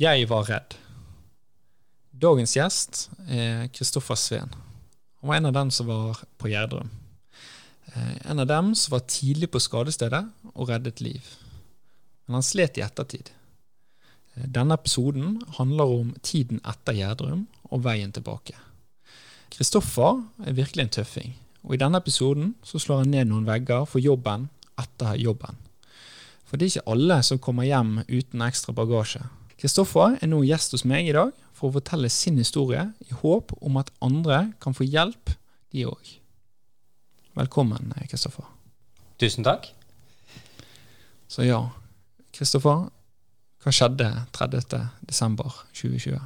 Jeg var redd. Dagens gjest er Kristoffer Sveen. Han var en av dem som var på Gjerdrum. Eh, en av dem som var tidlig på skadestedet og reddet liv. Men han slet i ettertid. Eh, denne episoden handler om tiden etter Gjerdrum og veien tilbake. Kristoffer er virkelig en tøffing, og i denne episoden så slår han ned noen vegger for jobben etter jobben. For det er ikke alle som kommer hjem uten ekstra bagasje. Kristoffer er nå gjest hos meg i dag for å fortelle sin historie, i håp om at andre kan få hjelp, de òg. Velkommen, Kristoffer. Tusen takk. Så ja, Kristoffer, hva skjedde 30.12.2020?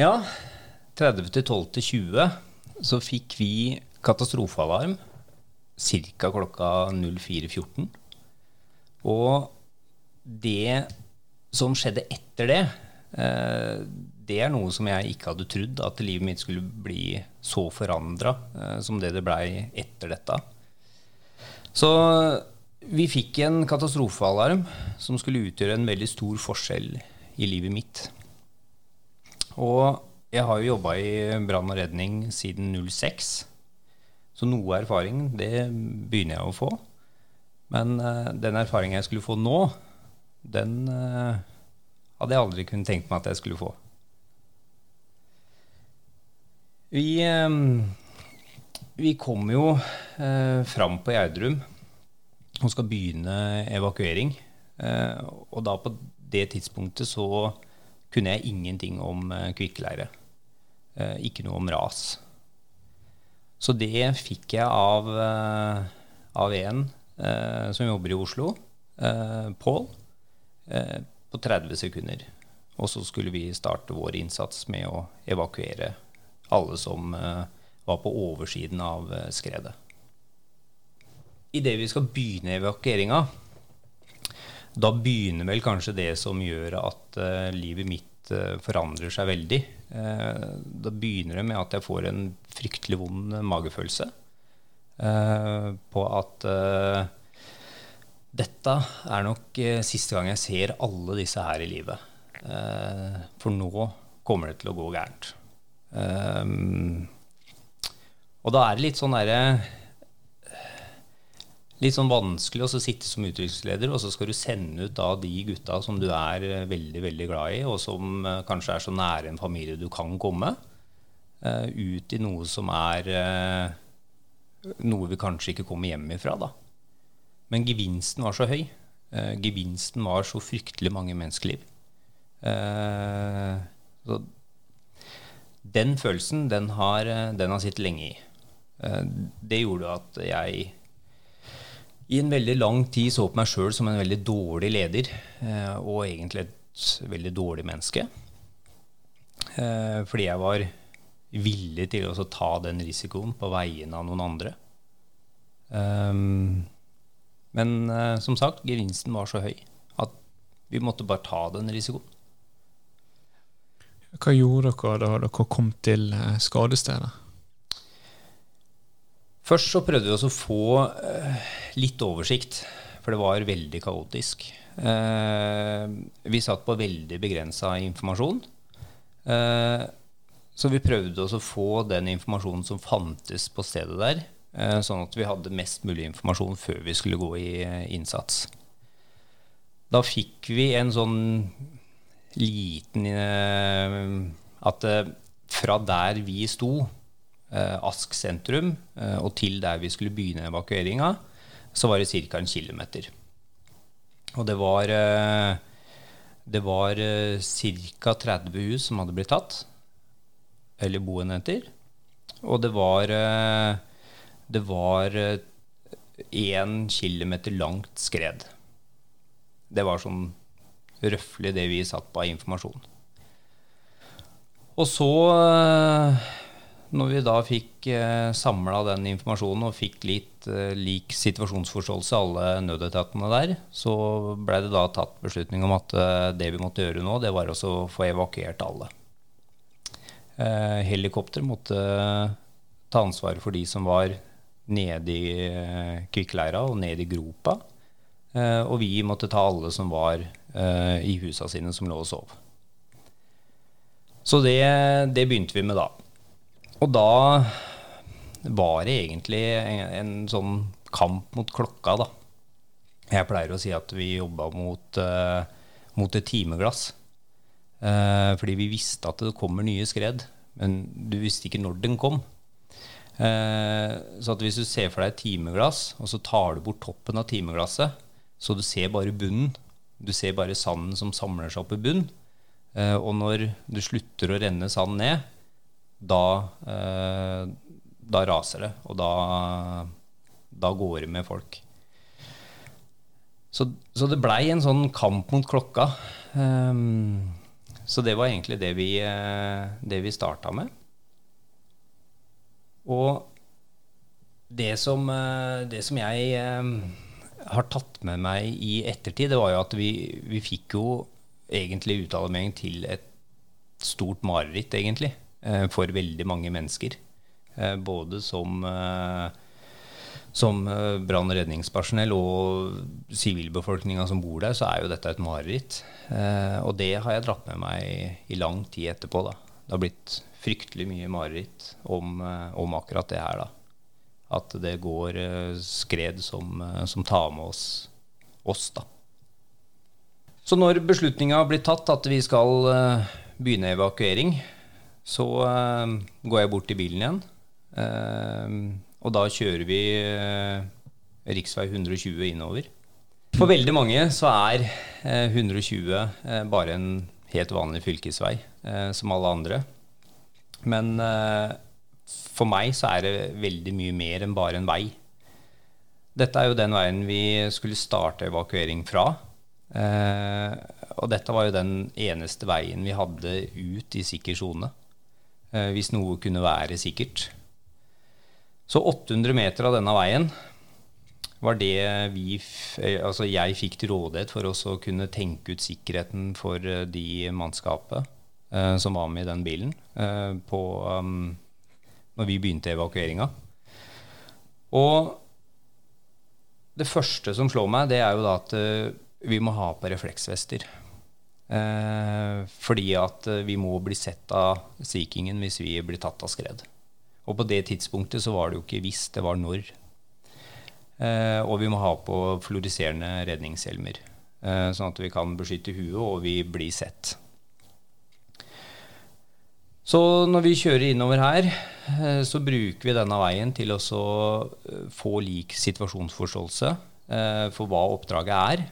Ja, 30.12.20 så fikk vi katastrofealarm ca. klokka 04.14. Og det som skjedde etter det, eh, det er noe som jeg ikke hadde trodd, at livet mitt skulle bli så forandra eh, som det det blei etter dette. Så vi fikk en katastrofealarm som skulle utgjøre en veldig stor forskjell i livet mitt. Og jeg har jo jobba i brann og redning siden 06, så noe erfaring det begynner jeg å få. Men uh, den erfaringen jeg skulle få nå, den uh, hadde jeg aldri kunnet tenkt meg at jeg skulle få. Vi, uh, vi kom jo uh, fram på Gjerdrum og skal begynne evakuering. og da på det tidspunktet så kunne jeg ingenting om kvikkleire. ikke noe om ras. Så det fikk jeg av, av en som jobber i Oslo, Pål. Eh, på 30 sekunder. Og så skulle vi starte vår innsats med å evakuere alle som eh, var på oversiden av eh, skredet. Idet vi skal begynne evakueringa, da begynner vel kanskje det som gjør at uh, livet mitt forandrer seg veldig. Da begynner det med at jeg får en fryktelig vond magefølelse på at dette er nok eh, siste gang jeg ser alle disse her i livet. Eh, for nå kommer det til å gå gærent. Um, og da er det litt sånn derre Litt sånn vanskelig å sitte som utviklingsleder, og så skal du sende ut da de gutta som du er eh, veldig veldig glad i, og som kanskje er så nære en familie du kan komme, ut i noe som er noe vi kanskje ikke kommer hjem ifra. da. Men gevinsten var så høy. Eh, gevinsten var så fryktelig mange menneskeliv. Eh, så den følelsen, den har, eh, den har sittet lenge i. Eh, det gjorde at jeg i en veldig lang tid så på meg sjøl som en veldig dårlig leder, eh, og egentlig et veldig dårlig menneske. Eh, fordi jeg var villig til å ta den risikoen på vegne av noen andre. Um, men uh, som sagt, gevinsten var så høy at vi måtte bare ta den risikoen. Hva gjorde dere da dere kom til uh, skadestedet? Først så prøvde vi oss å få uh, litt oversikt, for det var veldig kaotisk. vi satt på veldig begrensa informasjon. så vi prøvde oss å få den informasjonen som fantes på stedet der, Eh, sånn at vi hadde mest mulig informasjon før vi skulle gå i eh, innsats. Da fikk vi en sånn liten eh, At fra der vi sto, Ask sentrum, og til der vi skulle begynne evakueringa, så var det ca. en kilometer. Og det var eh, Det var ca. 30 hus som hadde blitt tatt. Eller boenheter. Og det var Det var én kilometer langt skred. Det var sånn røftlig det vi satt på av informasjon. Og så når vi da fikk eh, samla den informasjonen og fikk litt eh, lik situasjonsforståelse, alle nødetatene der, så ble det da tatt beslutning om at eh, det vi måtte gjøre nå, det var å få evakuert alle. Eh, helikopter måtte ta ansvaret for de som var nede i eh, kvikkleira og nede i gropa. Eh, og vi måtte ta alle som var eh, i husa sine, som lå og sov. Så det, det begynte vi med da. Og da var det egentlig en, en, sånn kamp mot klokka, da. Jeg pleier å si at vi jobba mot, uh, mot, et timeglass. Uh, fordi vi visste at det kommer nye skred, men du visste ikke når den kom. Uh, så at hvis du ser for deg et timeglass, og så tar du bort toppen av timeglasset, så du ser bare bunnen, du ser bare sanden som samler seg opp i bunnen, og når du slutter å renne sand ned, da, eh, da raser det, og da, da går det med folk. Så, så det blei en sånn kamp mot klokka. Um, så det var egentlig det vi, eh, det vi starta med. Og det som, eh, det som jeg har tatt med meg i ettertid, det var jo at vi, vi fikk jo egentlig uttalemeng til et stort mareritt, egentlig. Eh, for veldig mange mennesker. Eh, både som, eh, som brann- og redningspersonell og sivilbefolkninga som bor der, så er jo dette et mareritt. Og det har jeg dratt med meg i lang tid etterpå. da. Det har blitt fryktelig mye mareritt om, om akkurat det her. da. At det går skred som, som tar med oss, oss da. Så når beslutninga blir tatt at vi skal begynne evakuering, så går jeg bort til bilen igjen. Og da kjører vi rv. 120 innover. For veldig mange så er 120 bare en helt vanlig fylkesvei, som alle andre. Men for meg så er det veldig mye mer enn bare en vei. Dette er jo den veien vi skulle starte evakuering fra. og dette var jo den eneste veien vi hadde ut i sikker sone. Eh, hvis noe kunne være sikkert. Så 800 meter av denne veien var det vi, eh, altså jeg fikk til rådighet for oss å kunne tenke ut sikkerheten for eh, de mannskapet som var med i den bilen uh, på, um, når vi begynte evakueringa. Og det første som slår meg, det er jo da at uh, vi må ha på refleksvester. Eh, fordi at eh, vi må bli sett av Sea Kingen hvis vi blir tatt av skred. Og på det tidspunktet så var det jo ikke hvis, det var når. Eh, og vi må ha på fluoriserende redningshjelmer, eh, sånn at vi kan beskytte huet og vi blir sett. Så når vi kjører innover her, eh, så bruker vi denne veien til å eh, få lik situasjonsforståelse for hva oppdraget er.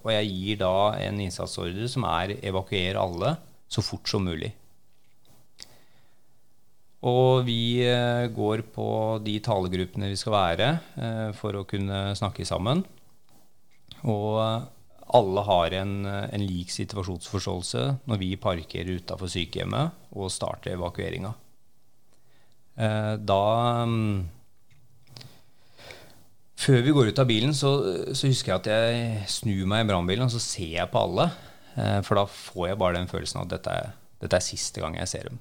Og jeg gir da en innsatsordre som er evakuere alle så fort som mulig. Og vi går på de talegruppene vi skal være for å kunne snakke sammen. Og alle har en, en lik situasjonsforståelse når vi parkerer utafor sykehjemmet og starter evakueringa. da um, før vi går ut av bilen, så, så, husker jeg at jeg snur meg i brannbilen og så ser jeg på alle. Eh, for da får jeg bare den følelsen at dette er, dette er siste gang jeg ser dem.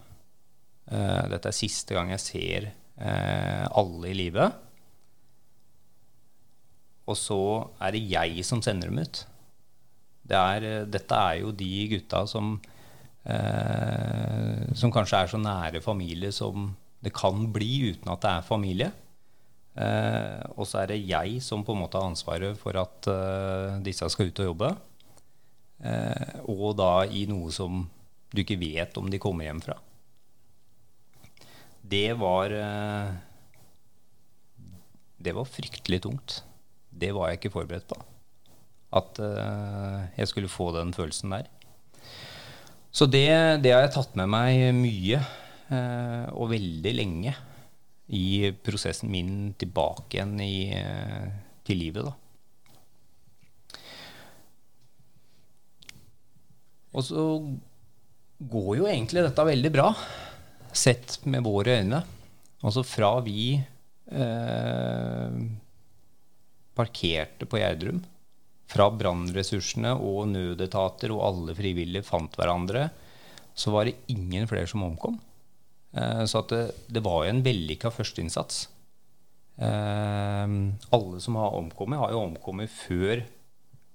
Eh, dette er siste gang jeg ser eh, alle i livet. Og så er det jeg som sender dem ut. Det er, dette er jo de gutta som, eh, som kanskje er så nære familie som det kan bli uten at det er familie. Eh, og så er det jeg som på en måte har ansvaret for at eh, disse skal ut og jobbe. Eh, og da i noe som du ikke vet om de kommer hjem fra. Det var eh, Det var fryktelig tungt. Det var jeg ikke forberedt på. At uh, jeg skulle få den følelsen der. Så det, det har jeg tatt med meg mye, uh, og veldig lenge, i prosessen min tilbake igjen i, uh, til livet, da. Og så går jo egentlig dette veldig bra, sett med våre øyne. Altså fra vi parkerte på Gjerdrum, fra brannressursene og nødetater og alle frivillige fant hverandre, så var det ingen flere som omkom. Eh, så det, det, var jo en vellykka førsteinnsats. Eh, alle som har omkommet, har jo omkommet før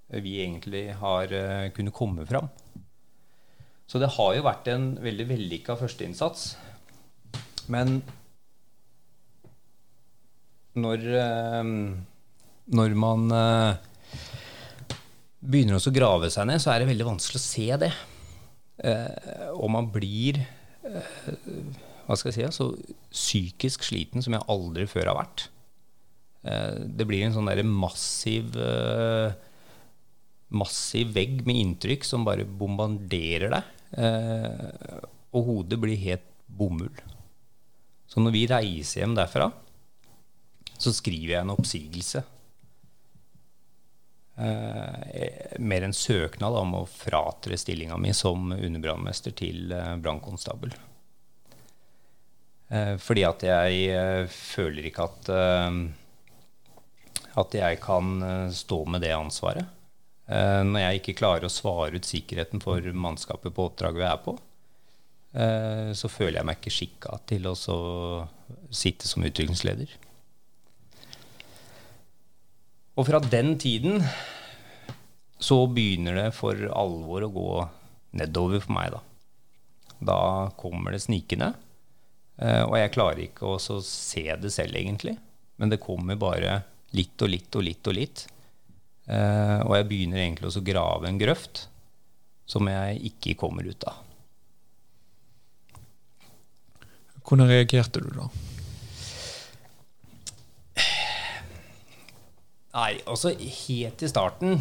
vi egentlig har uh, kunnet komme fram. Så det har jo vært en veldig vellykka førsteinnsats. Men når, eh, når man eh, også å grave seg ned, så er det veldig vanskelig å se det. Eh, og man blir hva skal jeg si, så psykisk sliten som jeg aldri før har vært. Det blir en sånn der massiv massiv vegg med inntrykk som bare bombarderer deg. Eh, og hodet blir helt bomull. Så når vi reiser hjem derfra, så skriver jeg en oppsigelse. Eh, mer en søknad om å fratre stillinga mi som underbrannmester til eh, brannkonstabel. Eh, fordi at jeg eh, føler ikke at eh, at jeg kan stå med det ansvaret. Eh, når jeg ikke klarer å svare ut sikkerheten for mannskapet på oppdraget vi er på, eh, så føler jeg meg ikke skikka til å sitte som utviklingsleder. Og fra den tiden så begynner det for alvor å gå nedover for meg, da. Da kommer det snikende. Eh, og jeg klarer ikke å se det selv, egentlig. Men det kommer bare litt og litt og litt og litt. Uh, og jeg begynner egentlig å grave en grøft som jeg ikke kommer ut av. Hvordan reagerte du da? Nei, altså helt i starten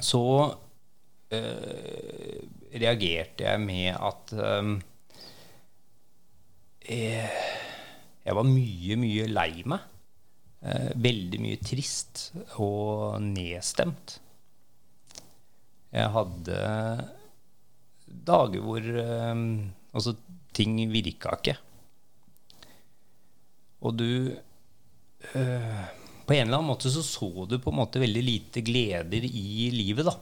så øh, reagerte jeg med at øh, jeg, var mye, mye lei meg veldig mye trist og nedstemt. Jeg hadde dager hvor altså ting virka ikke. Og du eh, På en eller annen måte så så du på en måte veldig lite gleder i livet, da.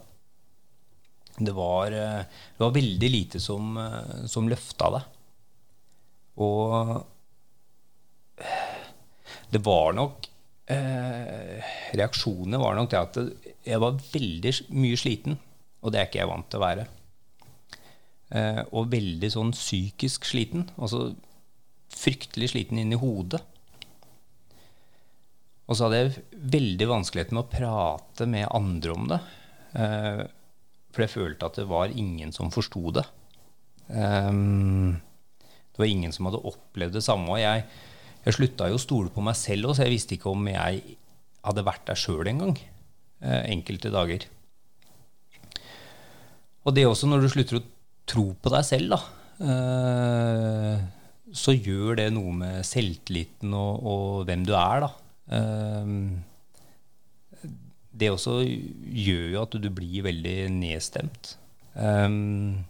Det var, eh, det var veldig lite som, eh, som løfta deg. Og det var nok eh, reaksjonene var nok det at jeg var veldig mye sliten. Og det er ikke jeg vant til å være. Eh, og veldig sånn psykisk sliten. Altså fryktelig sliten inni hodet. Og så hadde jeg veldig vanskelighet med å prate med andre om det. Eh, for jeg følte at det var ingen som forsto det. Um, det var ingen som hadde opplevd det samme. Og jeg, jeg slutta jo å stole på meg selv òg, så jeg visste ikke om jeg hadde vært der sjøl engang. Eh, enkelte dager. Og det også, når du slutter å tro på deg selv, da, eh, så gjør det noe med selvtilliten og, og hvem du er, da. Eh, det også gjør jo at du blir veldig nedstemt. Um,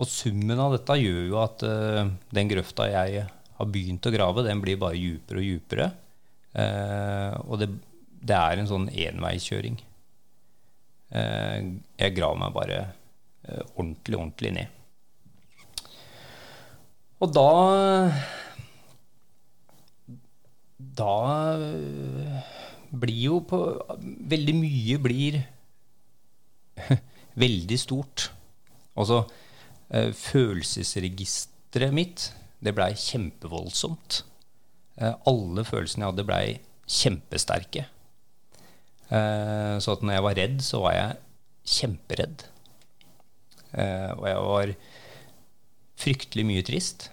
og summen av dette gjør jo at uh, den grøfta jeg har begynt å grave, den blir bare djupere og djupere. Eh, og det, det, er en sånn enveiskjøring. Eh, jeg graver meg bare eh, ordentlig, ordentlig ned. Og da Da blir jo på Veldig mye blir veldig stort. Altså eh, følelsesregisteret mitt det blei kjempevoldsomt. Eh, alle følelsene jeg hadde, blei kjempesterke. Eh, så at når jeg var redd, så var jeg kjemperedd. Eh, og jeg var fryktelig mye trist.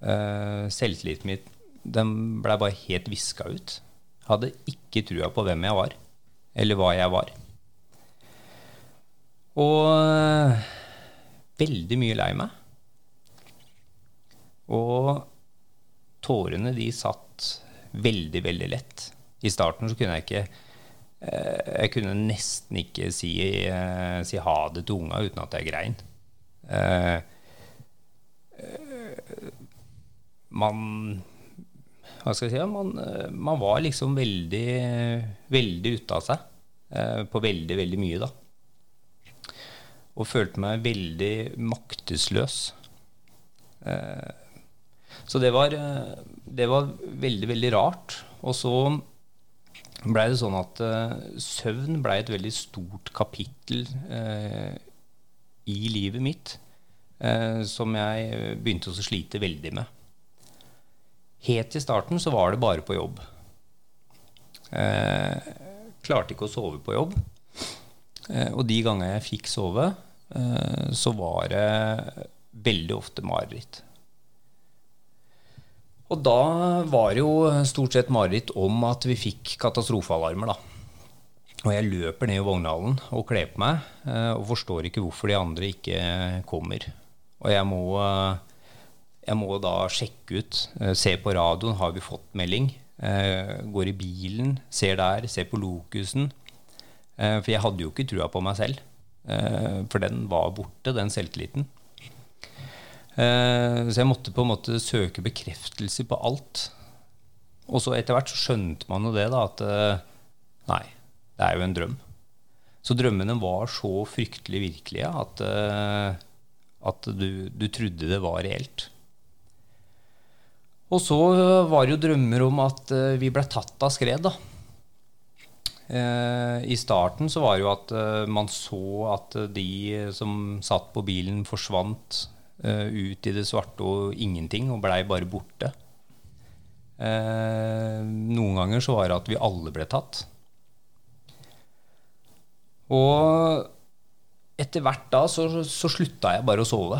Selvtilliten min den blei bare helt viska ut. Hadde ikke trua på hvem jeg var. eller hva jeg var. Og eh, veldig mye lei meg. Og tårene de satt veldig, veldig lett. I starten så kunne jeg ikke eh, Jeg kunne nesten ikke si, eh, si ha det til unga uten at jeg grein. Man Hva skal jeg si? Man, man var liksom veldig, veldig ute av seg på veldig, veldig mye, da og følte meg veldig maktesløs. Eh, så det var, eh, det var veldig, veldig rart. Og så blei det sånn at eh, søvn blei et veldig stort kapittel i livet mitt som jeg begynte å slite veldig med. Helt i starten så var det bare på jobb. Eh, klarte ikke å sove på jobb. Eh, og de gangene jeg fikk sove, Eh, så var det veldig ofte mareritt. Og da var det jo stort sett mareritt om at vi fikk katastrofealarmer, da. Og jeg løper ned i Vognhallen og kler på meg, eh, og forstår ikke hvorfor de andre ikke kommer. Og jeg må, jeg må da sjekke ut, eh, se på radioen, har vi fått melding? Går i bilen, ser der, ser på lokusen. For jeg hadde jo ikke trua på meg selv. Eh, for den var borte, den selvtilliten. Eh, så jeg måtte på en måte søke bekreftelse på alt. Og så etter hvert så skjønte man jo det, da, at eh, nei, det er jo en drøm. Så drømmene var så fryktelig virkelige at, at du, du trodde det var reelt. Og så var det jo drømmer om at vi ble tatt av skred. da. Eh, I starten så var det jo at eh, man så at de som satt på bilen, forsvant eh, ut i det svarte og ingenting og blei bare borte. Noen ganger så var det at vi alle ble tatt. Og etter hvert da så, så slutta jeg bare å sove.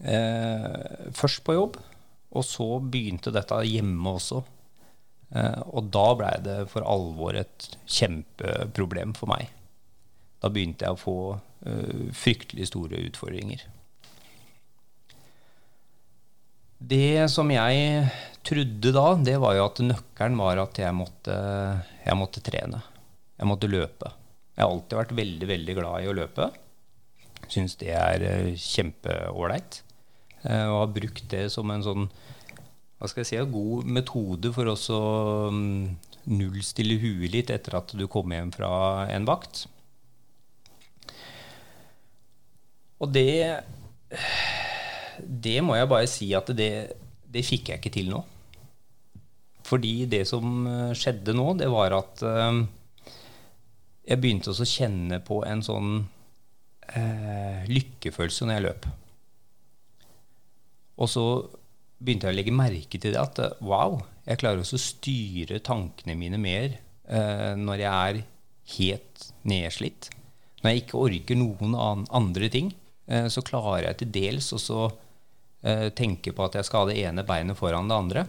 Først på jobb, og så begynte dette hjemme også. Eh, og da blei det for alvor et kjempeproblem for meg. Da begynte jeg å få eh, fryktelig store utfordringer. Det som jeg trodde da, det var jo at nøkkelen var at jeg måtte, jeg måtte trene. Jeg måtte løpe. Jeg har alltid vært veldig, veldig glad i å løpe. Syns det er uh, kjempeålreit. Uh, og har brukt det som en sånn hva skal jeg si, en god metode for å um, nullstille huet litt etter at du kommer hjem fra en vakt. Og det Det må jeg bare si at det, det fikk jeg ikke til nå. Fordi det som uh, skjedde nå, det var at uh, jeg begynte også å kjenne på en sånn eh, lykkefølelse når jeg løp. Og så begynte jeg å legge merke til det at wow, jeg klarer også å styre tankene mine mer eh, når jeg er helt nedslitt. Når jeg ikke orker noen andre ting, eh, så klarer jeg til dels også eh, tenke på at jeg skal ha det ene beinet foran det andre.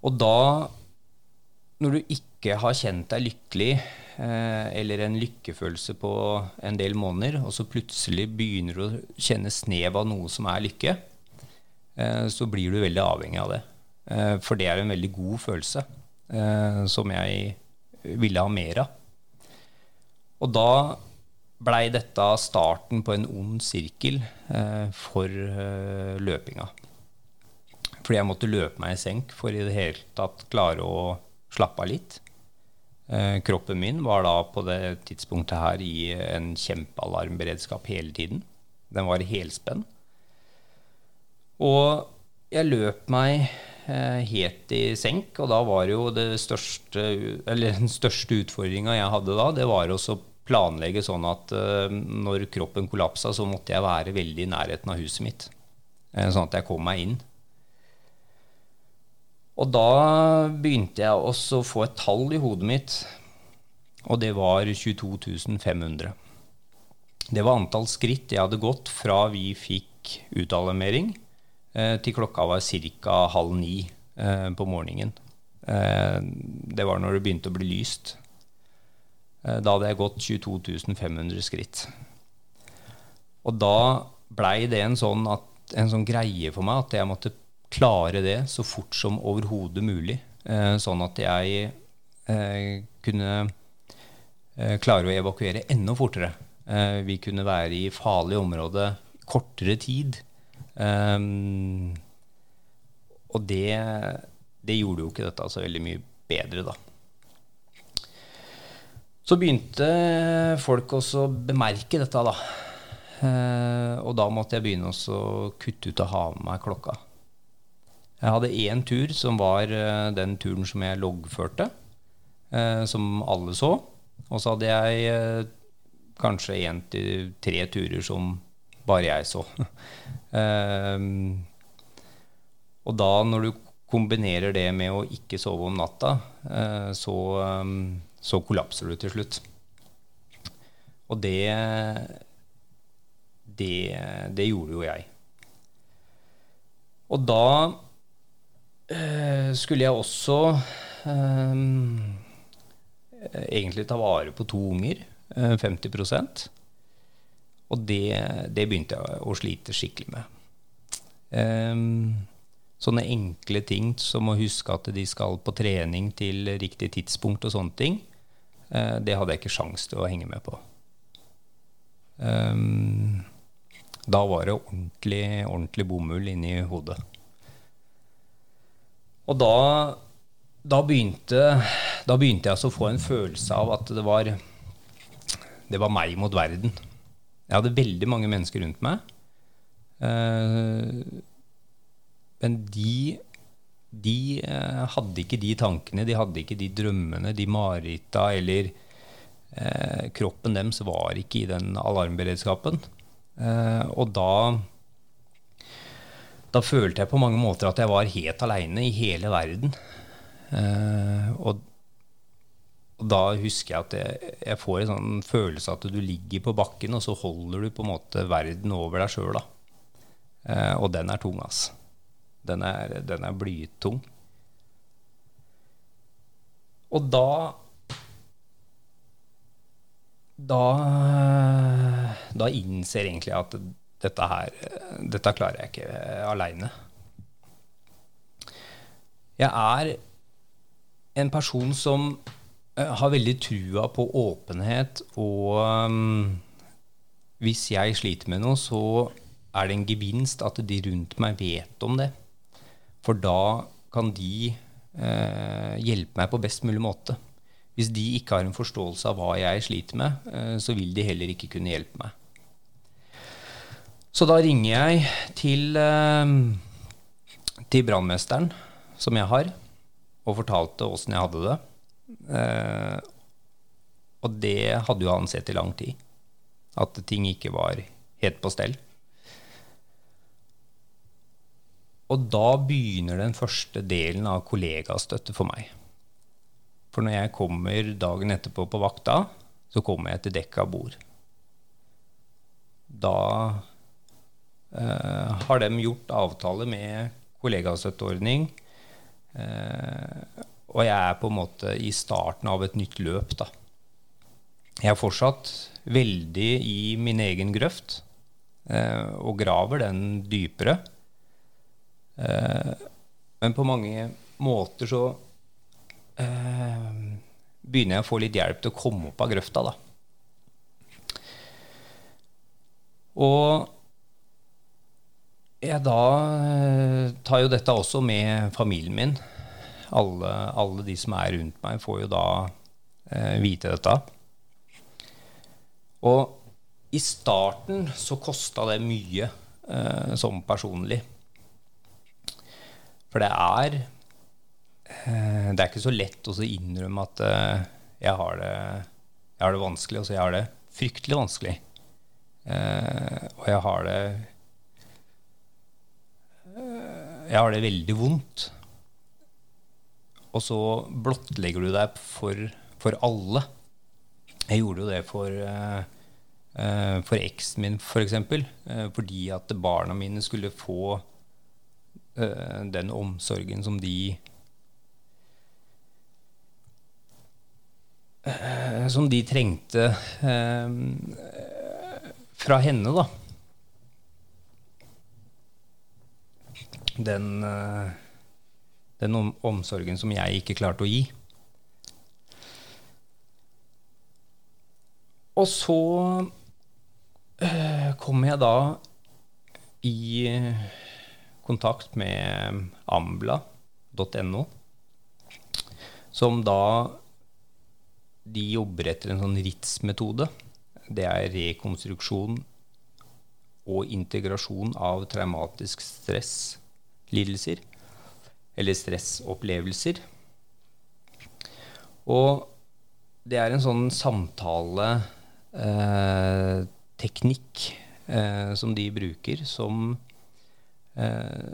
Og da, når du ikke har kjent deg lykkelig eh, eller en lykkefølelse på en del måneder, og så plutselig begynner du å kjenne snev av noe som er lykke, Eh, så blir du veldig avhengig av det. Eh, for det er en veldig god følelse som jeg ville ha mer av. Og da blei dette starten på en ond sirkel for løpinga. Fordi jeg måtte løpe meg i senk for i det hele tatt klare å slappe av litt. Kroppen min var da på det tidspunktet her i en kjempealarmberedskap hele tiden. Den var i helspenn. Og jeg løp meg eh, helt i senk, og da var jo det største, eller den største utfordringa jeg hadde da, det var å planlegge sånn at uh, når kroppen kollapsa, så måtte jeg være veldig i nærheten av huset mitt. Sånn at jeg kom meg inn. Og da begynte jeg også å få et tall i hodet mitt, og det var 22 500. Det var antall skritt jeg hadde gått fra vi fikk utalarmering, Eh, til klokka var ca. halv ni eh, på morgenen. Det var når det begynte å bli lyst. Da hadde jeg gått 22 500 skritt. Og da blei det en sånn, at, en sånn, greie for meg at jeg måtte klare det så fort som overhodet mulig. Sånn at jeg kunne klare å evakuere enda fortere. Vi kunne være i farlige områder kortere tid. Um, og det, det, gjorde jo ikke dette så veldig mye bedre, da. Så begynte folk også å bemerke dette, da. Og da måtte jeg begynne å kutte ut og ha med meg klokka. Jeg hadde én tur som var uh, den turen som jeg loggførte, uh, som alle så. Og så hadde jeg kanskje én til tre turer som bare jeg så. um, og da, når du kombinerer det med å ikke sove om natta, så, um, så, kollapser du til slutt. Og det, det, det gjorde jo jeg. Og da uh, skulle jeg også um, egentlig ta vare på to unger. 50% og det, det, begynte jeg å slite skikkelig med. Um, sånne enkle ting som å huske at de skal på trening til riktig tidspunkt og sånne ting, uh, det hadde jeg ikke sjans til å henge med på. Um, da var det ordentlig, ordentlig bomull inni hodet. Og da, da, begynte, da begynte jeg å få en følelse av at det var, det var meg mot verden. Jeg hadde veldig mange mennesker rundt meg. Uh, men de, de uh, hadde ikke de tankene, de hadde ikke de drømmene, de mareritta eller uh, Kroppen deres var ikke i den alarmberedskapen. og da da følte jeg på mange måter at jeg var helt aleine i hele verden. og og da husker jeg at jeg, jeg, får en sånn følelse at du ligger på bakken, og så holder du på en måte verden over deg sjøl. Eh, og den er tung, ass. Den er, den er blytung. Og da da, da innser egentlig at dette her Dette klarer jeg ikke aleine. Jeg er en person som Eh, har veldig trua på åpenhet, og um, hvis jeg sliter med noe, så er det en gevinst at de rundt meg vet om det. For da kan de eh, hjelpe meg på best mulig måte. Hvis de ikke har en forståelse av hva jeg sliter med, eh, så vil de heller ikke kunne hjelpe meg. Så da ringer jeg til, uh, til brannmesteren, som jeg har, og fortalte åssen jeg hadde det. Eh, og det hadde jo han sett i lang tid. At ting ikke var helt på stell. Og da begynner den første delen av kollegastøtte for meg. For når jeg kommer dagen etterpå på vakta, så kommer jeg til dekka bord. Da har de gjort avtale med kollegastøtteordning. Eh, og jeg er på en måte i starten av et nytt løp, da. Jeg er fortsatt veldig i min egen grøft eh, og graver den dypere. Eh, men på mange måter så eh, begynner jeg å få litt hjelp til å komme opp av grøfta, da. Og jeg da eh, tar jo dette også med familien min alle, alle, de som er rundt meg, får jo da eh, vite dette. Og i starten så kosta det mye eh, som personlig. For det er eh, Det er ikke så lett å innrømme at eh, jeg, har det, jeg har det vanskelig. Altså jeg har det fryktelig vanskelig. Eh, og jeg har det jeg har det veldig vondt. Og så blottlegger du deg for, for alle. Jeg gjorde jo det for, eh, eh, for eksen min, f.eks. For eksempel, eh, fordi at barna mine skulle få den omsorgen som de Som de trengte fra henne, da. Den, eh, den om, omsorgen som jeg ikke klarte å gi. Og så eh, kom jeg da i kontakt med ambla.no, som da de jobber etter en sånn RITS-metode. Det er rekonstruksjon og integrasjon av traumatisk stresslidelser, eller stressopplevelser. Og det er en sånn samtaleteknikk eh, som de bruker, som eh,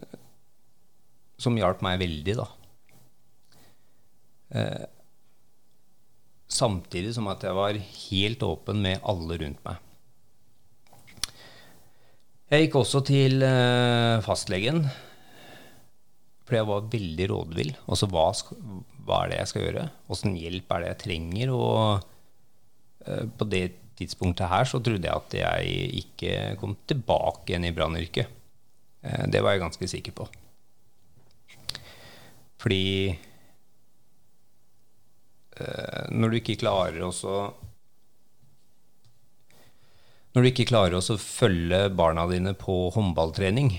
som hjalp meg veldig, da. Eh, samtidig som at jeg var helt åpen med alle rundt meg. Jeg gikk også til eh, fastlegen, for jeg var veldig rådvill. Altså, hva, hva er det jeg skal gjøre? Åssen hjelp er det jeg trenger? Og eh, på det tidspunktet her så trodde jeg at jeg ikke kom tilbake igjen i brannyrket. Eh, det var jeg ganske sikker på. Fordi eh, når du ikke klarer å Når du ikke klarer å følge barna dine på håndballtrening,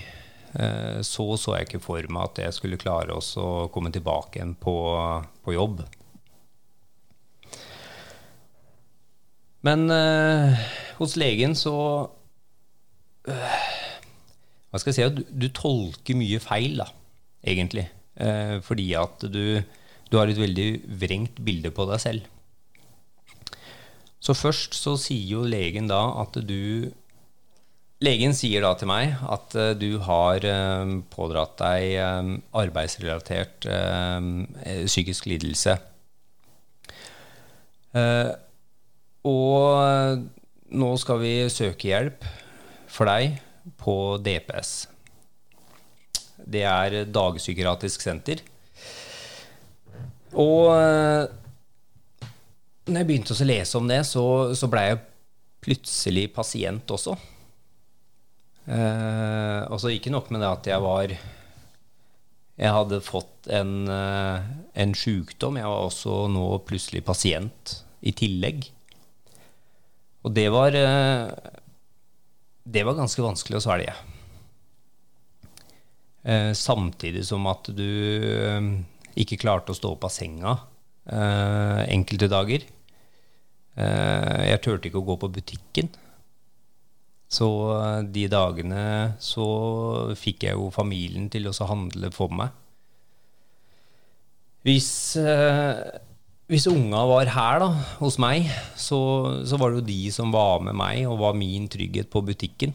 så så jeg ikke for meg at jeg skulle klare å komme tilbake igjen på, på jobb. Men eh, hos legen så øh, Hva skal jeg si? Du, du tolker mye feil, da, egentlig. Eh, fordi at du, du, har et veldig vrengt bilde på deg selv. Så først så sier jo legen da at du Legen sier da til meg at uh, du har uh, pådratt deg uh, arbeidsrelatert psykisk lidelse. og nå skal vi søke hjelp for deg på DPS. Det er dagpsykiatrisk senter. Og eh, når jeg begynte å lese om det, så, så blei jeg plutselig pasient også. Eh, og så ikke nok med det at jeg var Jeg hadde fått en, eh, en sjukdom. Jeg var også nå plutselig pasient i tillegg. Og det var eh, Det var ganske vanskelig å svelge. Eh, samtidig som at du eh, ikke klarte å stå opp av senga eh, enkelte dager. jeg turte ikke å gå på butikken. Så de dagene så fikk jeg jo familien til å handle for meg. Hvis, hvis unga var her da, hos meg, så, så, var det jo de som var med meg og var min trygghet på butikken.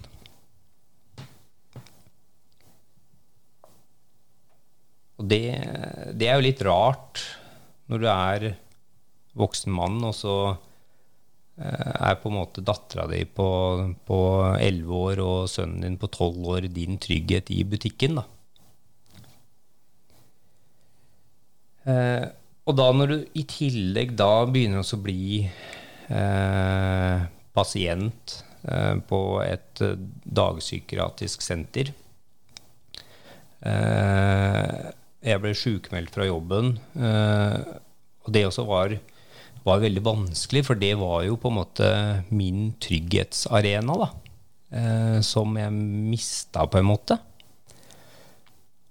Og det, det, er jo litt rart når du er voksen mann, og så eh, er på en måte dattera di på elleve år og sønnen din på tolv år din trygghet i butikken. da. Eh, og da når du i tillegg da begynner å bli eh, pasient eh, på et eh, dagpsykiatrisk senter eh, jeg ble sjukmeldt fra jobben. Eh, og det også var, var, veldig vanskelig, for det var jo på en måte min trygghetsarena, da. Eh, som jeg mista, på en måte.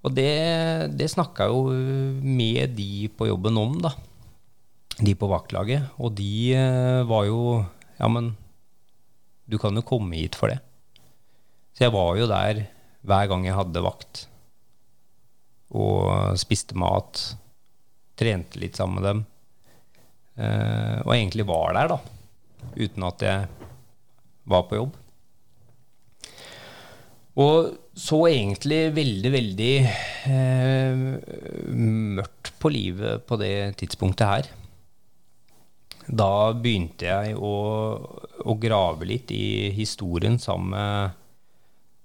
Og det, det snakka jo med de på jobben om, da. De på vaktlaget. Og de eh, var jo Ja, men du kan jo komme hit for det. Så jeg var jo der hver gang jeg hadde vakt og spiste mat. Trente litt sammen med dem. Eh, og egentlig var der, da. Uten at jeg var på jobb. Og så egentlig veldig, veldig eh, mørkt på livet på det tidspunktet her. Da begynte jeg å, å grave litt i historien sammen med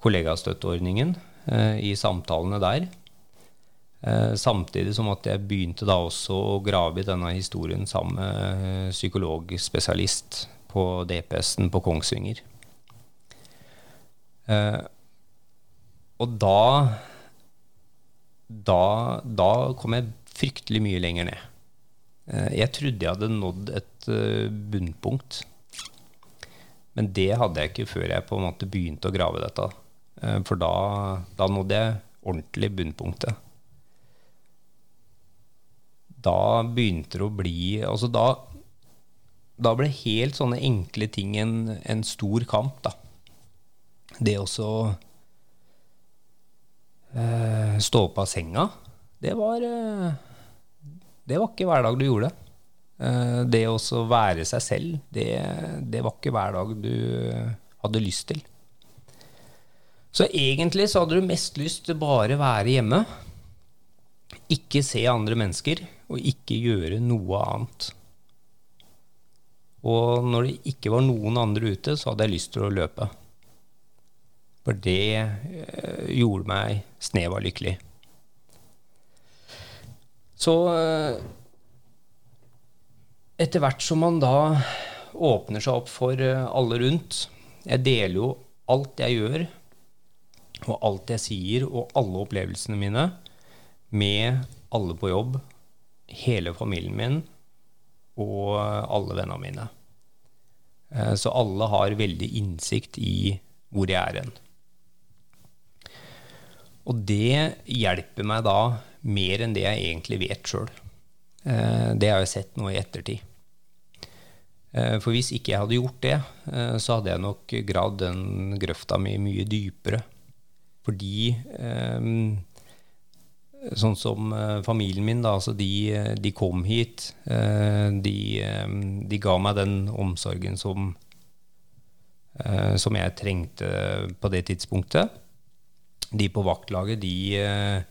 kollegastøtteordningen, eh, i samtalene der. Eh, samtidig som at jeg begynte da også å grave i denne historien sammen med psykologspesialist på DPS-en på Kongsvinger. Eh, og da, da Da kom jeg fryktelig mye lenger ned. Eh, jeg trodde jeg hadde nådd et eh, bunnpunkt. Men det hadde jeg ikke før jeg på en måte begynte å grave dette. Eh, for da, da nådde jeg ordentlig bunnpunktet. Da begynte det å bli Altså da, da ble helt sånne enkle ting en, en stor kamp, da. Det å eh, stå opp av senga, det var eh, Det var ikke hver dag du gjorde det. Eh, det å være seg selv, det, det var ikke hver dag du hadde lyst til. Så egentlig så hadde du mest lyst til bare være hjemme. Ikke se andre mennesker, og ikke gjøre noe annet. Og når det ikke var noen andre ute, så hadde jeg lyst til å løpe. For det øh, gjorde meg snev av lykkelig. Så øh, etter hvert som man da åpner seg opp for eh, alle rundt Jeg deler jo alt jeg gjør, og alt jeg sier, og alle opplevelsene mine med alle på jobb, hele familien min og alle vennene mine. Eh, så alle har veldig innsikt i hvor jeg er hen. Og det hjelper meg da mer enn det jeg egentlig vet sjøl. Eh, det har jeg sett nå i ettertid. Eh, for hvis ikke jeg hadde gjort det, så hadde jeg nok gravd den grøfta mi mye dypere. Fordi sånn som uh, familien min, da, altså de, de kom hit. Uh, de, de, ga meg den omsorgen som, som jeg trengte på det tidspunktet. De på vaktlaget, de,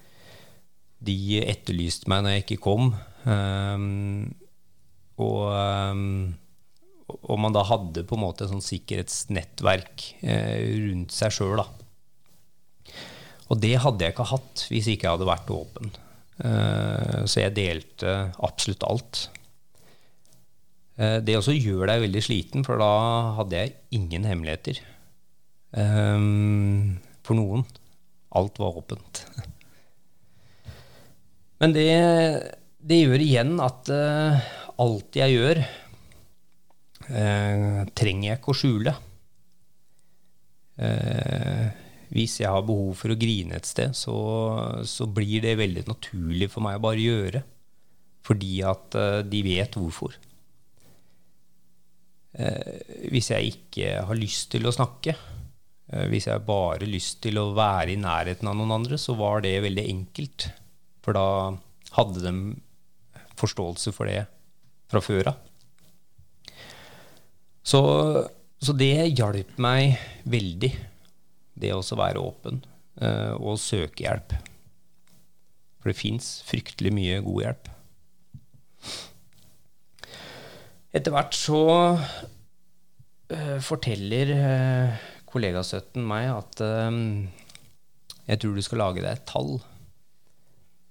de etterlyste meg når jeg ikke kom. Og og man da hadde på en måte et sånn sikkerhetsnettverk rundt seg sjøl, da. Og det hadde jeg ikke hatt hvis ikke jeg hadde vært åpen. Eh, så jeg delte absolutt alt. Eh, det også gjør deg veldig sliten, for da hadde jeg ingen hemmeligheter. Eh, for noen. Alt var åpent. Men det, det gjør igjen at alt jeg gjør, trenger jeg ikke å skjule. Uh, hvis jeg har behov for å grine et sted, så, så, blir det veldig naturlig for meg å bare gjøre. Fordi at uh, de vet hvorfor. Uh, hvis jeg ikke har lyst til å snakke, uh, hvis jeg bare har lyst til å være i nærheten av noen andre, så var det veldig enkelt. For da hadde de forståelse for det fra før av. Så, så det hjalp meg veldig det å være åpen uh, og søke hjelp. For det fins fryktelig mye god hjelp. Etter hvert så uh, forteller uh, kollegasøtten meg at jeg tror du skal lage deg et tall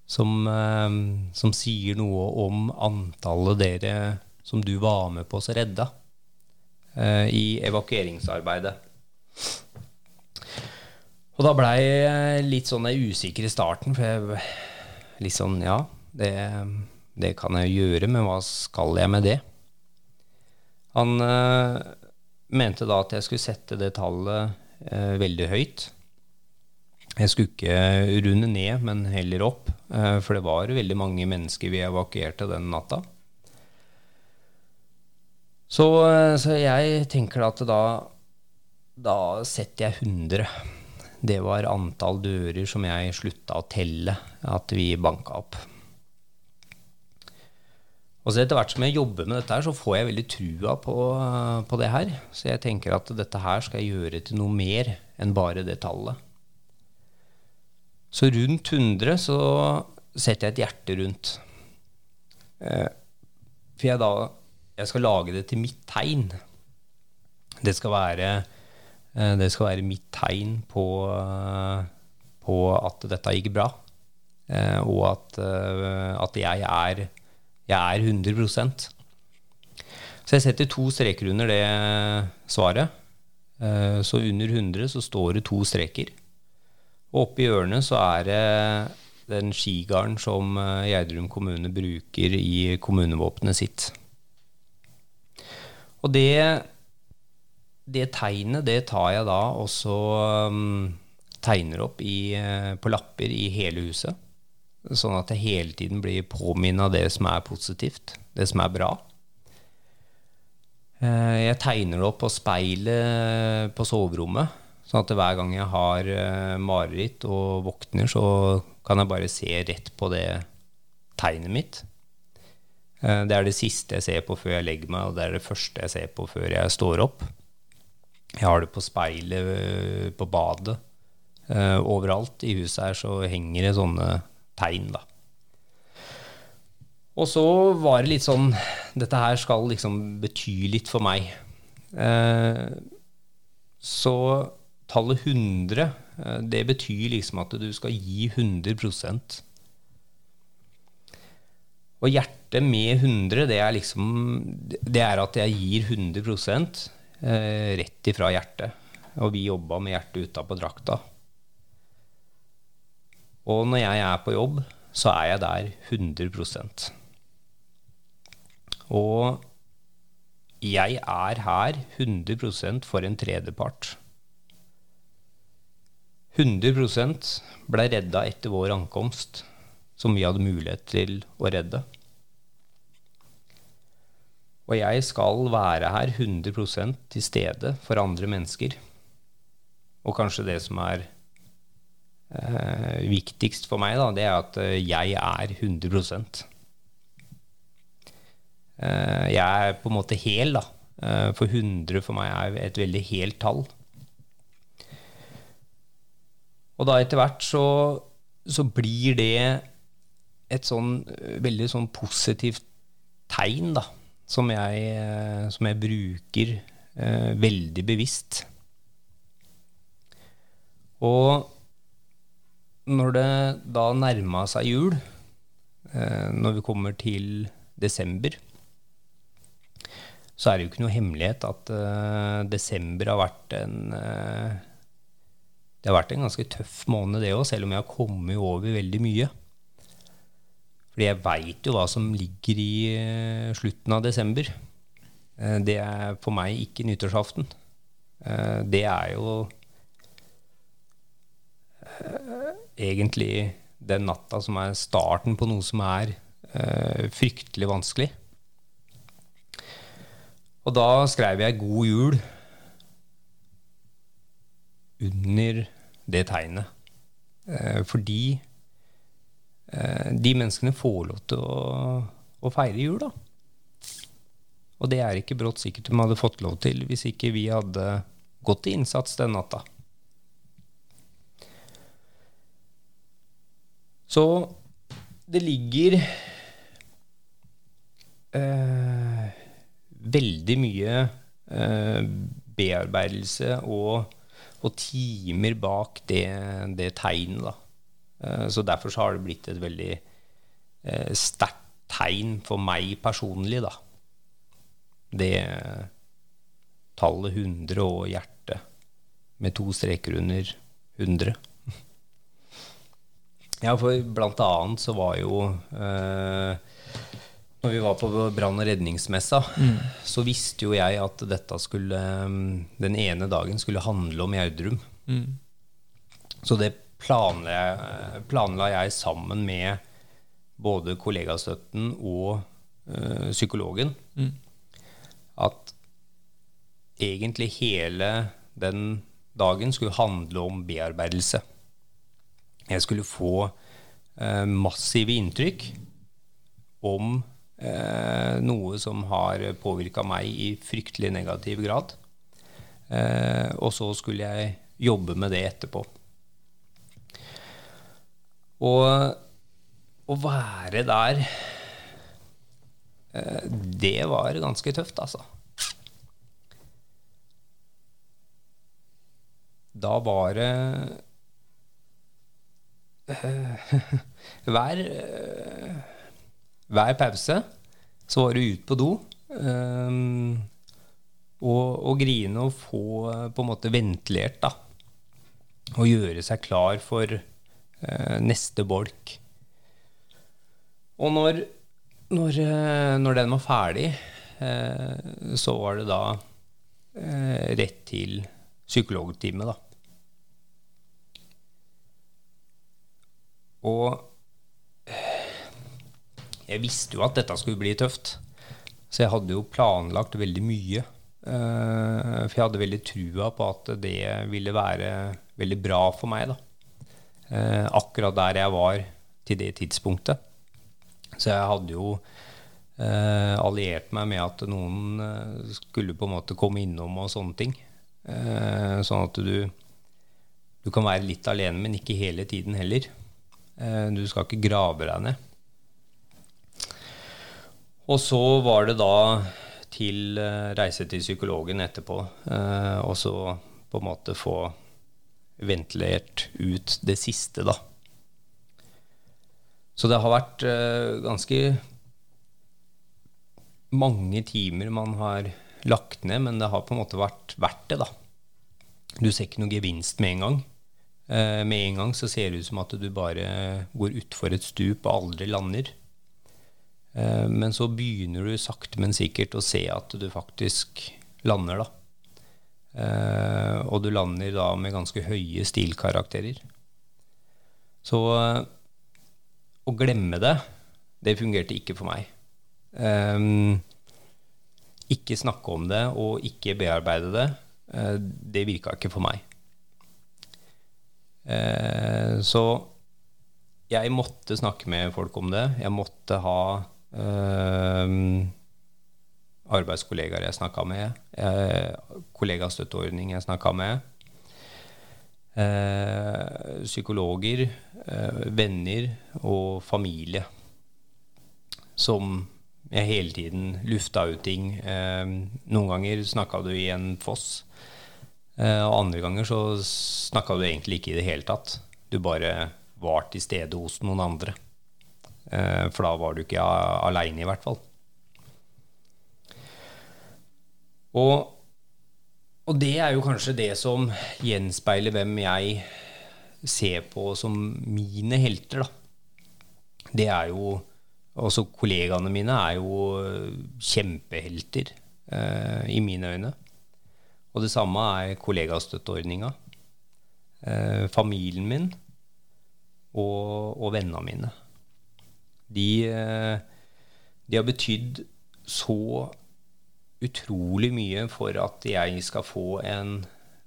som, som, sier noe om antallet dere som du var med på å redde i evakueringsarbeidet. Og da blei jeg litt sånn usikker i starten, for jeg litt sånn Ja, det, det, kan jeg gjøre, men hva skal jeg med det? Han øh, mente da at jeg skulle sette det tallet øh, veldig høyt. Jeg skulle ikke runde ned, men heller opp, øh, for det var veldig mange mennesker vi evakuerte den natta. Så, så jeg tenker at da, da setter jeg 100 det var antall dører som jeg slutta å telle at vi banka opp. Og så Etter hvert som jeg jobber med dette, her, så får jeg veldig trua på, på, det her. Så jeg tenker at dette her skal jeg gjøre til noe mer enn bare det tallet. Så rundt 100 så setter jeg et hjerte rundt. Eh, for jeg da jeg skal lage det til mitt tegn. Det skal være det skal være mitt tegn på, eh, på at dette gikk bra. eh, og at, eh, at jeg, er, jeg er 100% Så jeg setter to streker under det svaret. Eh, så under 100 så står det to streker. Og oppe i hjørnet så er det den skigarden som eh, Gjerdrum kommune bruker i kommunevåpenet sitt. Og det, det tegnet, det tar jeg da og så um, tegner opp i, eh, på lapper i hele huset. Sånn at jeg hele tiden blir påminnet av det som er positivt, det som er bra. Eh, jeg tegner det opp på speilet på soverommet, sånn at hver gang jeg har mareritt og våkner, så kan jeg bare se rett på det tegnet mitt. Eh, det er det siste jeg ser på før jeg legger meg, og det er det første jeg ser på før jeg står opp. Jeg har det på speilet, eh, på badet. Uh, overalt i huset her så henger det sånne tegn, da. Og så var det litt sånn Dette her skal liksom bety litt for meg. Så tallet 100 uh, det betyr liksom at du skal gi 100% Og hjertet med 100, det er liksom Det er at jeg gir 100 eh, rett ifra hjertet. Og vi jobba med hjertet utapå drakta. Og når jeg er på jobb, så er jeg der 100% Og jeg er her 100% for en tredjepart. 100% ble redda etter vår ankomst, som vi hadde mulighet til å redde. Og jeg skal være her 100% til stede for andre mennesker. Og kanskje det som er eh, viktigst for meg, da, det er at eh, jeg er 100 eh, Jeg er på en måte hel, da. Eh, for 100 for meg er et veldig helt tall. Og da etter hvert så, så blir det et sånn veldig sånn positivt tegn, da, som jeg, eh, som jeg bruker eh, veldig bevisst. Og når det da nærma seg jul, eh, når vi kommer til desember, så er det jo ikke noe hemmelighet at eh, desember har vært en eh, det har vært en ganske tøff måned, det òg, selv om jeg har kommet over veldig mye. Fordi jeg veit jo hva som ligger i uh, slutten av desember. Uh, det er for meg ikke nyttårsaften. Uh, det er jo egentlig den natta som er starten på noe som er fryktelig vanskelig. Og da skrev jeg 'God jul' under det tegnet. Eh, fordi eh, de menneskene får lov til å, å feire jul, da. Og det er ikke brått sikkert de hadde fått lov til hvis ikke vi hadde gått til innsats den natta. Så det ligger eh, veldig mye eh, bearbeidelse og og timer bak det, det tegnet. da. Eh, så derfor så har det blitt et veldig eh, sterkt tegn for meg personlig, da. Det tallet 100 og hjertet med to streker under 100. Ja, for blant annet så var jo eh, når vi var på brann- og redningsmessa, mm. så visste jo jeg at dette skulle mm, Den ene dagen skulle handle om Gjerdrum. Mm. Så det planla planla jeg, sammen med både kollegastøtten og øh, psykologen. Mm. At egentlig hele den dagen skulle handle om bearbeidelse. Jeg skulle få øh, massive inntrykk om Eh, noe som har påvirka meg i fryktelig negativ grad. Eh, og så skulle jeg jobbe med det etterpå. Og å være der eh, Det var ganske tøft, altså. Da var det eh, hver, eh, hver pause så var det ut på do. og, og grine og få på en måte ventilert, da. Og gjøre seg klar for neste bolk. Og når, når, eh, når den var ferdig, eh, så var det da eh, rett til psykologtime, da. Og jeg visste jo at dette skulle bli tøft. Så jeg hadde jo planlagt veldig mye. Eh, for jeg hadde veldig trua på at det ville være veldig bra for meg. da. Eh, akkurat der jeg var til det tidspunktet. Så jeg hadde jo eh, alliert meg med at noen eh, skulle på en måte komme innom og sånne ting. Eh, sånn at du, du kan være litt alene, men ikke hele tiden heller. Eh, du skal ikke grave deg ned. Og så var det da til eh, reise til psykologen etterpå, og så på en måte få ventilert ut det siste, da. Så det har vært uh, ganske mange timer man har lagt ned, men det har på en måte vært verdt det, da. Du ser ikke noe gevinst med en gang. Uh, med en gang så ser det ut som at du bare går utfor et stup og aldri lander. Uh, men så begynner du sakte, men sikkert å se at du faktisk lander, da. Eh, og du lander da med ganske høye stilkarakterer. Så eh, å glemme det, det fungerte ikke for meg. Eh, ikke snakke om det og ikke bearbeide det, eh, det virka ikke for meg. Eh, så jeg måtte snakke med folk om det. Jeg måtte ha eh, arbeidskollegaer jeg snakka med, eh, kollegastøtteordning jeg snakka med, eh, psykologer, eh, venner og familie som jeg hele tiden lufta ut ting. Eh, noen ganger snakka du i en foss, eh, og andre ganger så snakka du egentlig ikke i det hele tatt. Du bare var til stede hos noen andre. Eh, for da var du ikke aleine, i hvert fall. Og, og det er jo kanskje det som gjenspeiler hvem jeg ser på som mine helter, da. Det er jo Også kollegaene mine er jo kjempehelter eh, i mine øyne. Og det samme er kollegastøtteordninga. Eh, familien min og, og vennene mine. De, eh, de har betydd så utrolig mye for at jeg skal få en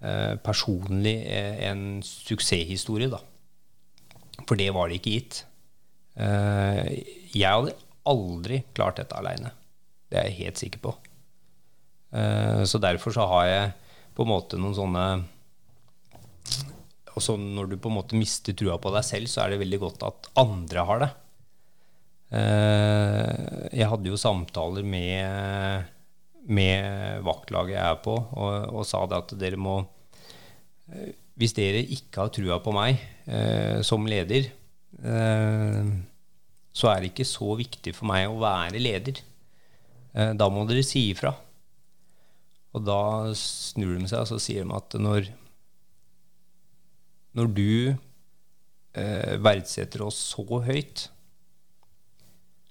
eh, personlig eh, en suksesshistorie, da. For det var det ikke gitt. Eh, jeg hadde aldri klart dette aleine. Det er jeg helt sikker på. Eh, så derfor så har jeg på en måte noen sånne Og så når du på en måte mister trua på deg selv, så er det veldig godt at andre har det. Eh, jeg hadde jo samtaler med, med vaktlaget jeg er på, og, og sa det at dere må eh, Hvis dere ikke har trua på meg eh, som leder, eh, så er det ikke så viktig for meg å være leder. Eh, da må dere si ifra. Og da snur de seg og så sier de at når, når du eh, verdsetter oss så høyt,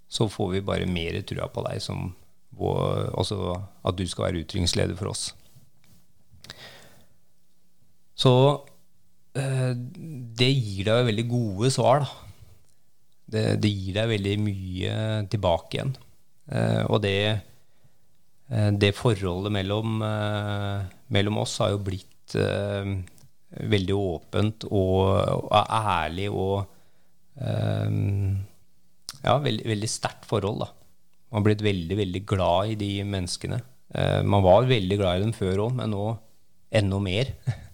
så får vi bare mer trua på deg som vår, altså at du skal være utrykningsleder for oss. Så eh, det gir deg veldig gode svar, da. Det, det gir deg veldig mye tilbake igjen. Eh, og det, eh, det forholdet mellom, mellom oss har jo blitt veldig åpent og, og ærlig og ja, veldig, veldig sterkt forhold. da. Man har blitt veldig, veldig glad i de menneskene. Eh, man var veldig glad i dem før òg, men nå enda mer.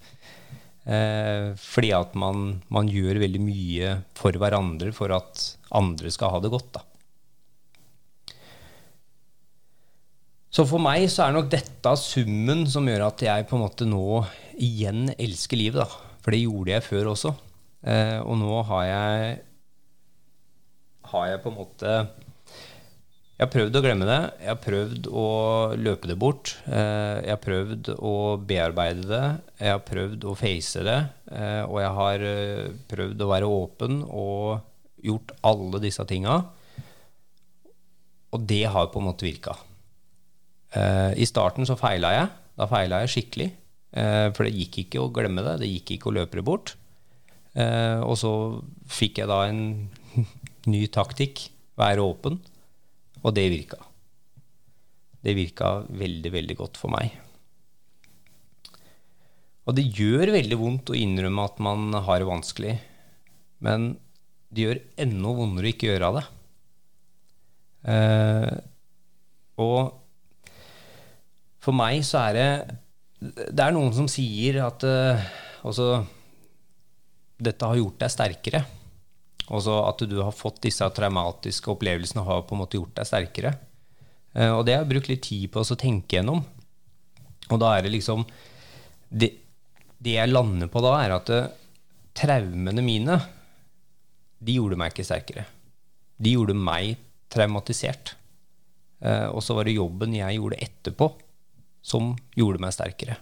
Eh, fordi at man, man, gjør veldig mye for hverandre for at andre skal ha det godt. da. Så for meg så er nok dette summen som gjør at jeg på en måte nå igjen elsker livet. da. For det gjorde jeg før også. Eh, og nå har jeg har jeg på en måte Jeg har prøvd å glemme det. Jeg har prøvd å løpe det bort. Eh, jeg har prøvd å bearbeide det. Jeg har prøvd å face det. Eh, og jeg har eh, prøvd å være åpen og gjort alle disse tinga. Og det har på en måte virka. I starten så feila jeg. Da feila jeg skikkelig. For det gikk ikke å glemme det. Det gikk ikke å løpe det bort. Og så fikk jeg da en ny taktikk. Være åpen. Og det virka. Det virka veldig, veldig godt for meg. Og det gjør veldig vondt å innrømme at man har det vanskelig. Men det gjør enda vondere å ikke gjøre det. Eh, og for meg så er det Det er noen som sier at eh, altså, dette har gjort deg sterkere. Også at du har fått disse traumatiske opplevelsene og har på en måte gjort deg sterkere. Eh, og det har jeg brukt litt tid på å tenke gjennom. Og da er det liksom Det, det jeg lander på da, er at uh, traumene mine, de gjorde meg ikke sterkere. De gjorde meg traumatisert. Uh, og så var det jobben jeg gjorde etterpå, som gjorde meg sterkere.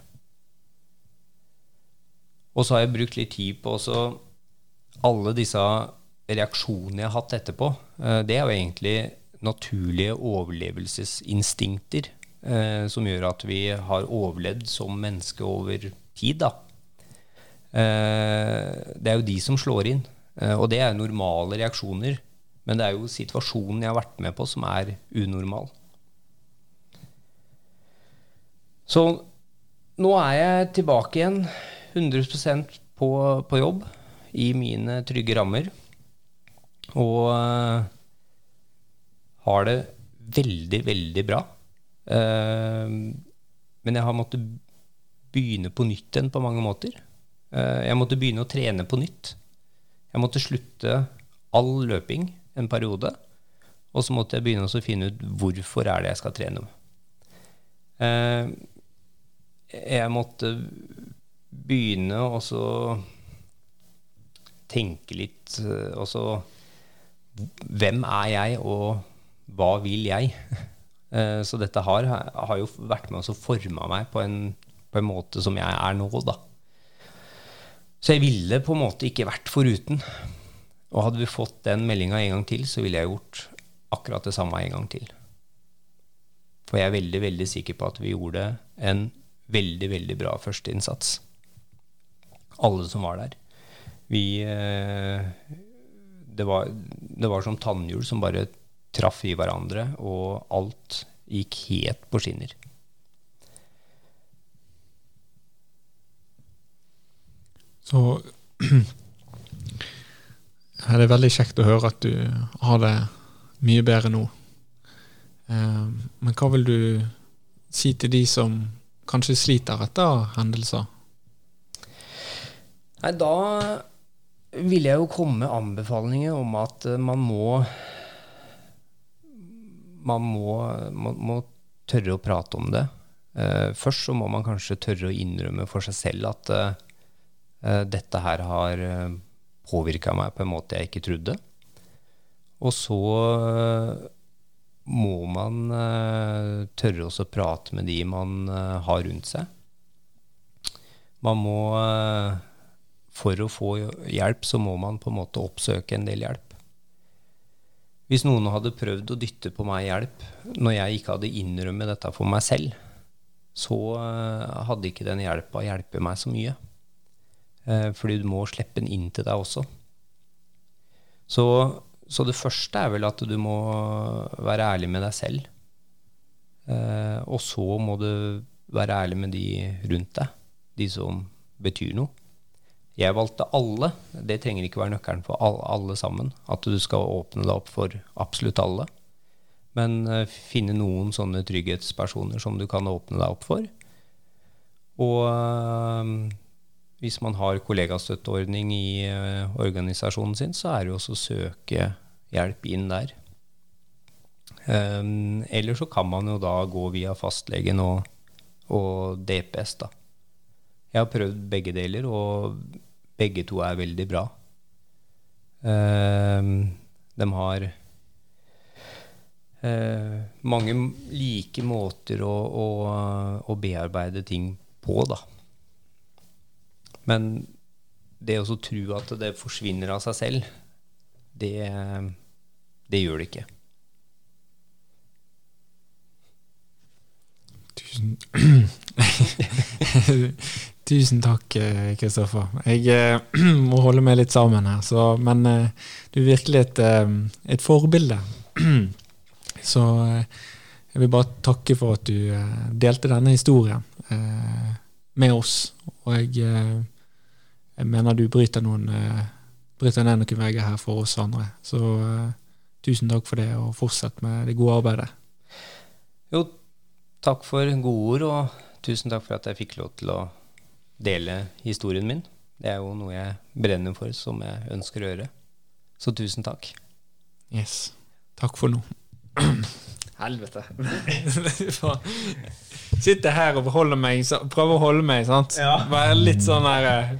Og så har jeg brukt litt tid på også alle disse reaksjonene jeg har hatt etterpå, eh, det er jo egentlig naturlige overlevelsesinstinkter eh, som gjør at vi har overlevd som menneske over tid. Eh, det er jo de som slår inn. og det er normale reaksjoner. Men det er jo situasjonen jeg har vært med på, som er unormal. Så nå er jeg tilbake igjen 100% på, på jobb i mine trygge rammer. Og uh, har det veldig, veldig bra. Uh, men jeg har måttet begynne på nytt igjen på mange måter. Uh, jeg måtte begynne å trene på nytt. Jeg måtte slutte all løping en periode. Og så måtte jeg begynne å finne ut hvorfor er det jeg skal trene. jeg måtte begynne å tenke litt og så hvem er jeg, og hva vil jeg? Eh, så dette har, har jo vært med å forme meg på en, på en, måte som jeg er nå, da. Så jeg ville på en måte ikke vært foruten. Og hadde vi fått den meldinga en gang til, så ville jeg gjort akkurat det samme en gang til. For jeg er veldig, veldig sikker på at vi gjorde en veldig, veldig bra førsteinnsats. Alle som var der. Vi eh, det var, det var som tannhjul som bare traff i hverandre, og alt gikk helt på skinner. Så er det veldig kjekt å høre at du har det mye bedre nå. Eh, men hva vil du si til de som kanskje sliter etter hendelser? Nei, da vil jeg jo komme med anbefalinger om at eh, man må man må, må, må tørre å prate om det. Uh, først så må man kanskje tørre å innrømme for seg selv at uh, dette her har uh, påvirka meg på en måte jeg ikke trodde. Og så må man tørre også å prate med de man har rundt seg. Man må for å få hjelp, så må man på en måte oppsøke en del hjelp. Hvis noen hadde prøvd å dytte på meg hjelp når jeg ikke hadde innrømmet dette for meg selv, så eh, hadde ikke den hjelpa hjulpet meg så mye. Eh, fordi du må slippe den inn til deg også. Så, så, det første er vel at du må være ærlig med deg selv. Eh, og så må du være ærlig med de rundt deg, de som betyr noe. Jeg valgte alle. Det trenger ikke være nøkkelen for alle sammen. At du skal åpne deg opp for absolutt alle. Men uh, finne noen sånne trygghetspersoner som du kan åpne deg opp for. Og uh, hvis man har kollegastøtteordning i uh, organisasjonen sin, så er det jo også å søke hjelp inn der. Um, eller så kan man jo da gå via fastlegen og, og DPS, da. Jeg har prøvd begge deler, og begge to er veldig bra. Uh, de har uh, mange like måter å, å, å bearbeide ting på, da. Men det å tro at det forsvinner av seg selv, det, det gjør det ikke. Tusen Tusen takk, eh, Kristoffer. Jeg eh, må holde meg litt sammen her, så, men eh, du er virkelig et, eh, et forbilde. så eh, jeg vil bare takke for at du eh, delte denne historien eh, med oss. Og jeg, eh, jeg mener du bryter, noen, eh, bryter ned noen vegger her for oss andre. Så eh, tusen takk for det, og fortsett med det gode arbeidet. Jo, takk for gode ord, og tusen takk for at jeg fikk lov til å dele historien min. Det er jo noe jeg brenner for, som jeg ønsker å gjøre. Så tusen takk. Yes. Takk for nå. Helvete. Sitter her og holder meg, prøver å holde meg, sant? Ja. Være litt sånn her eh,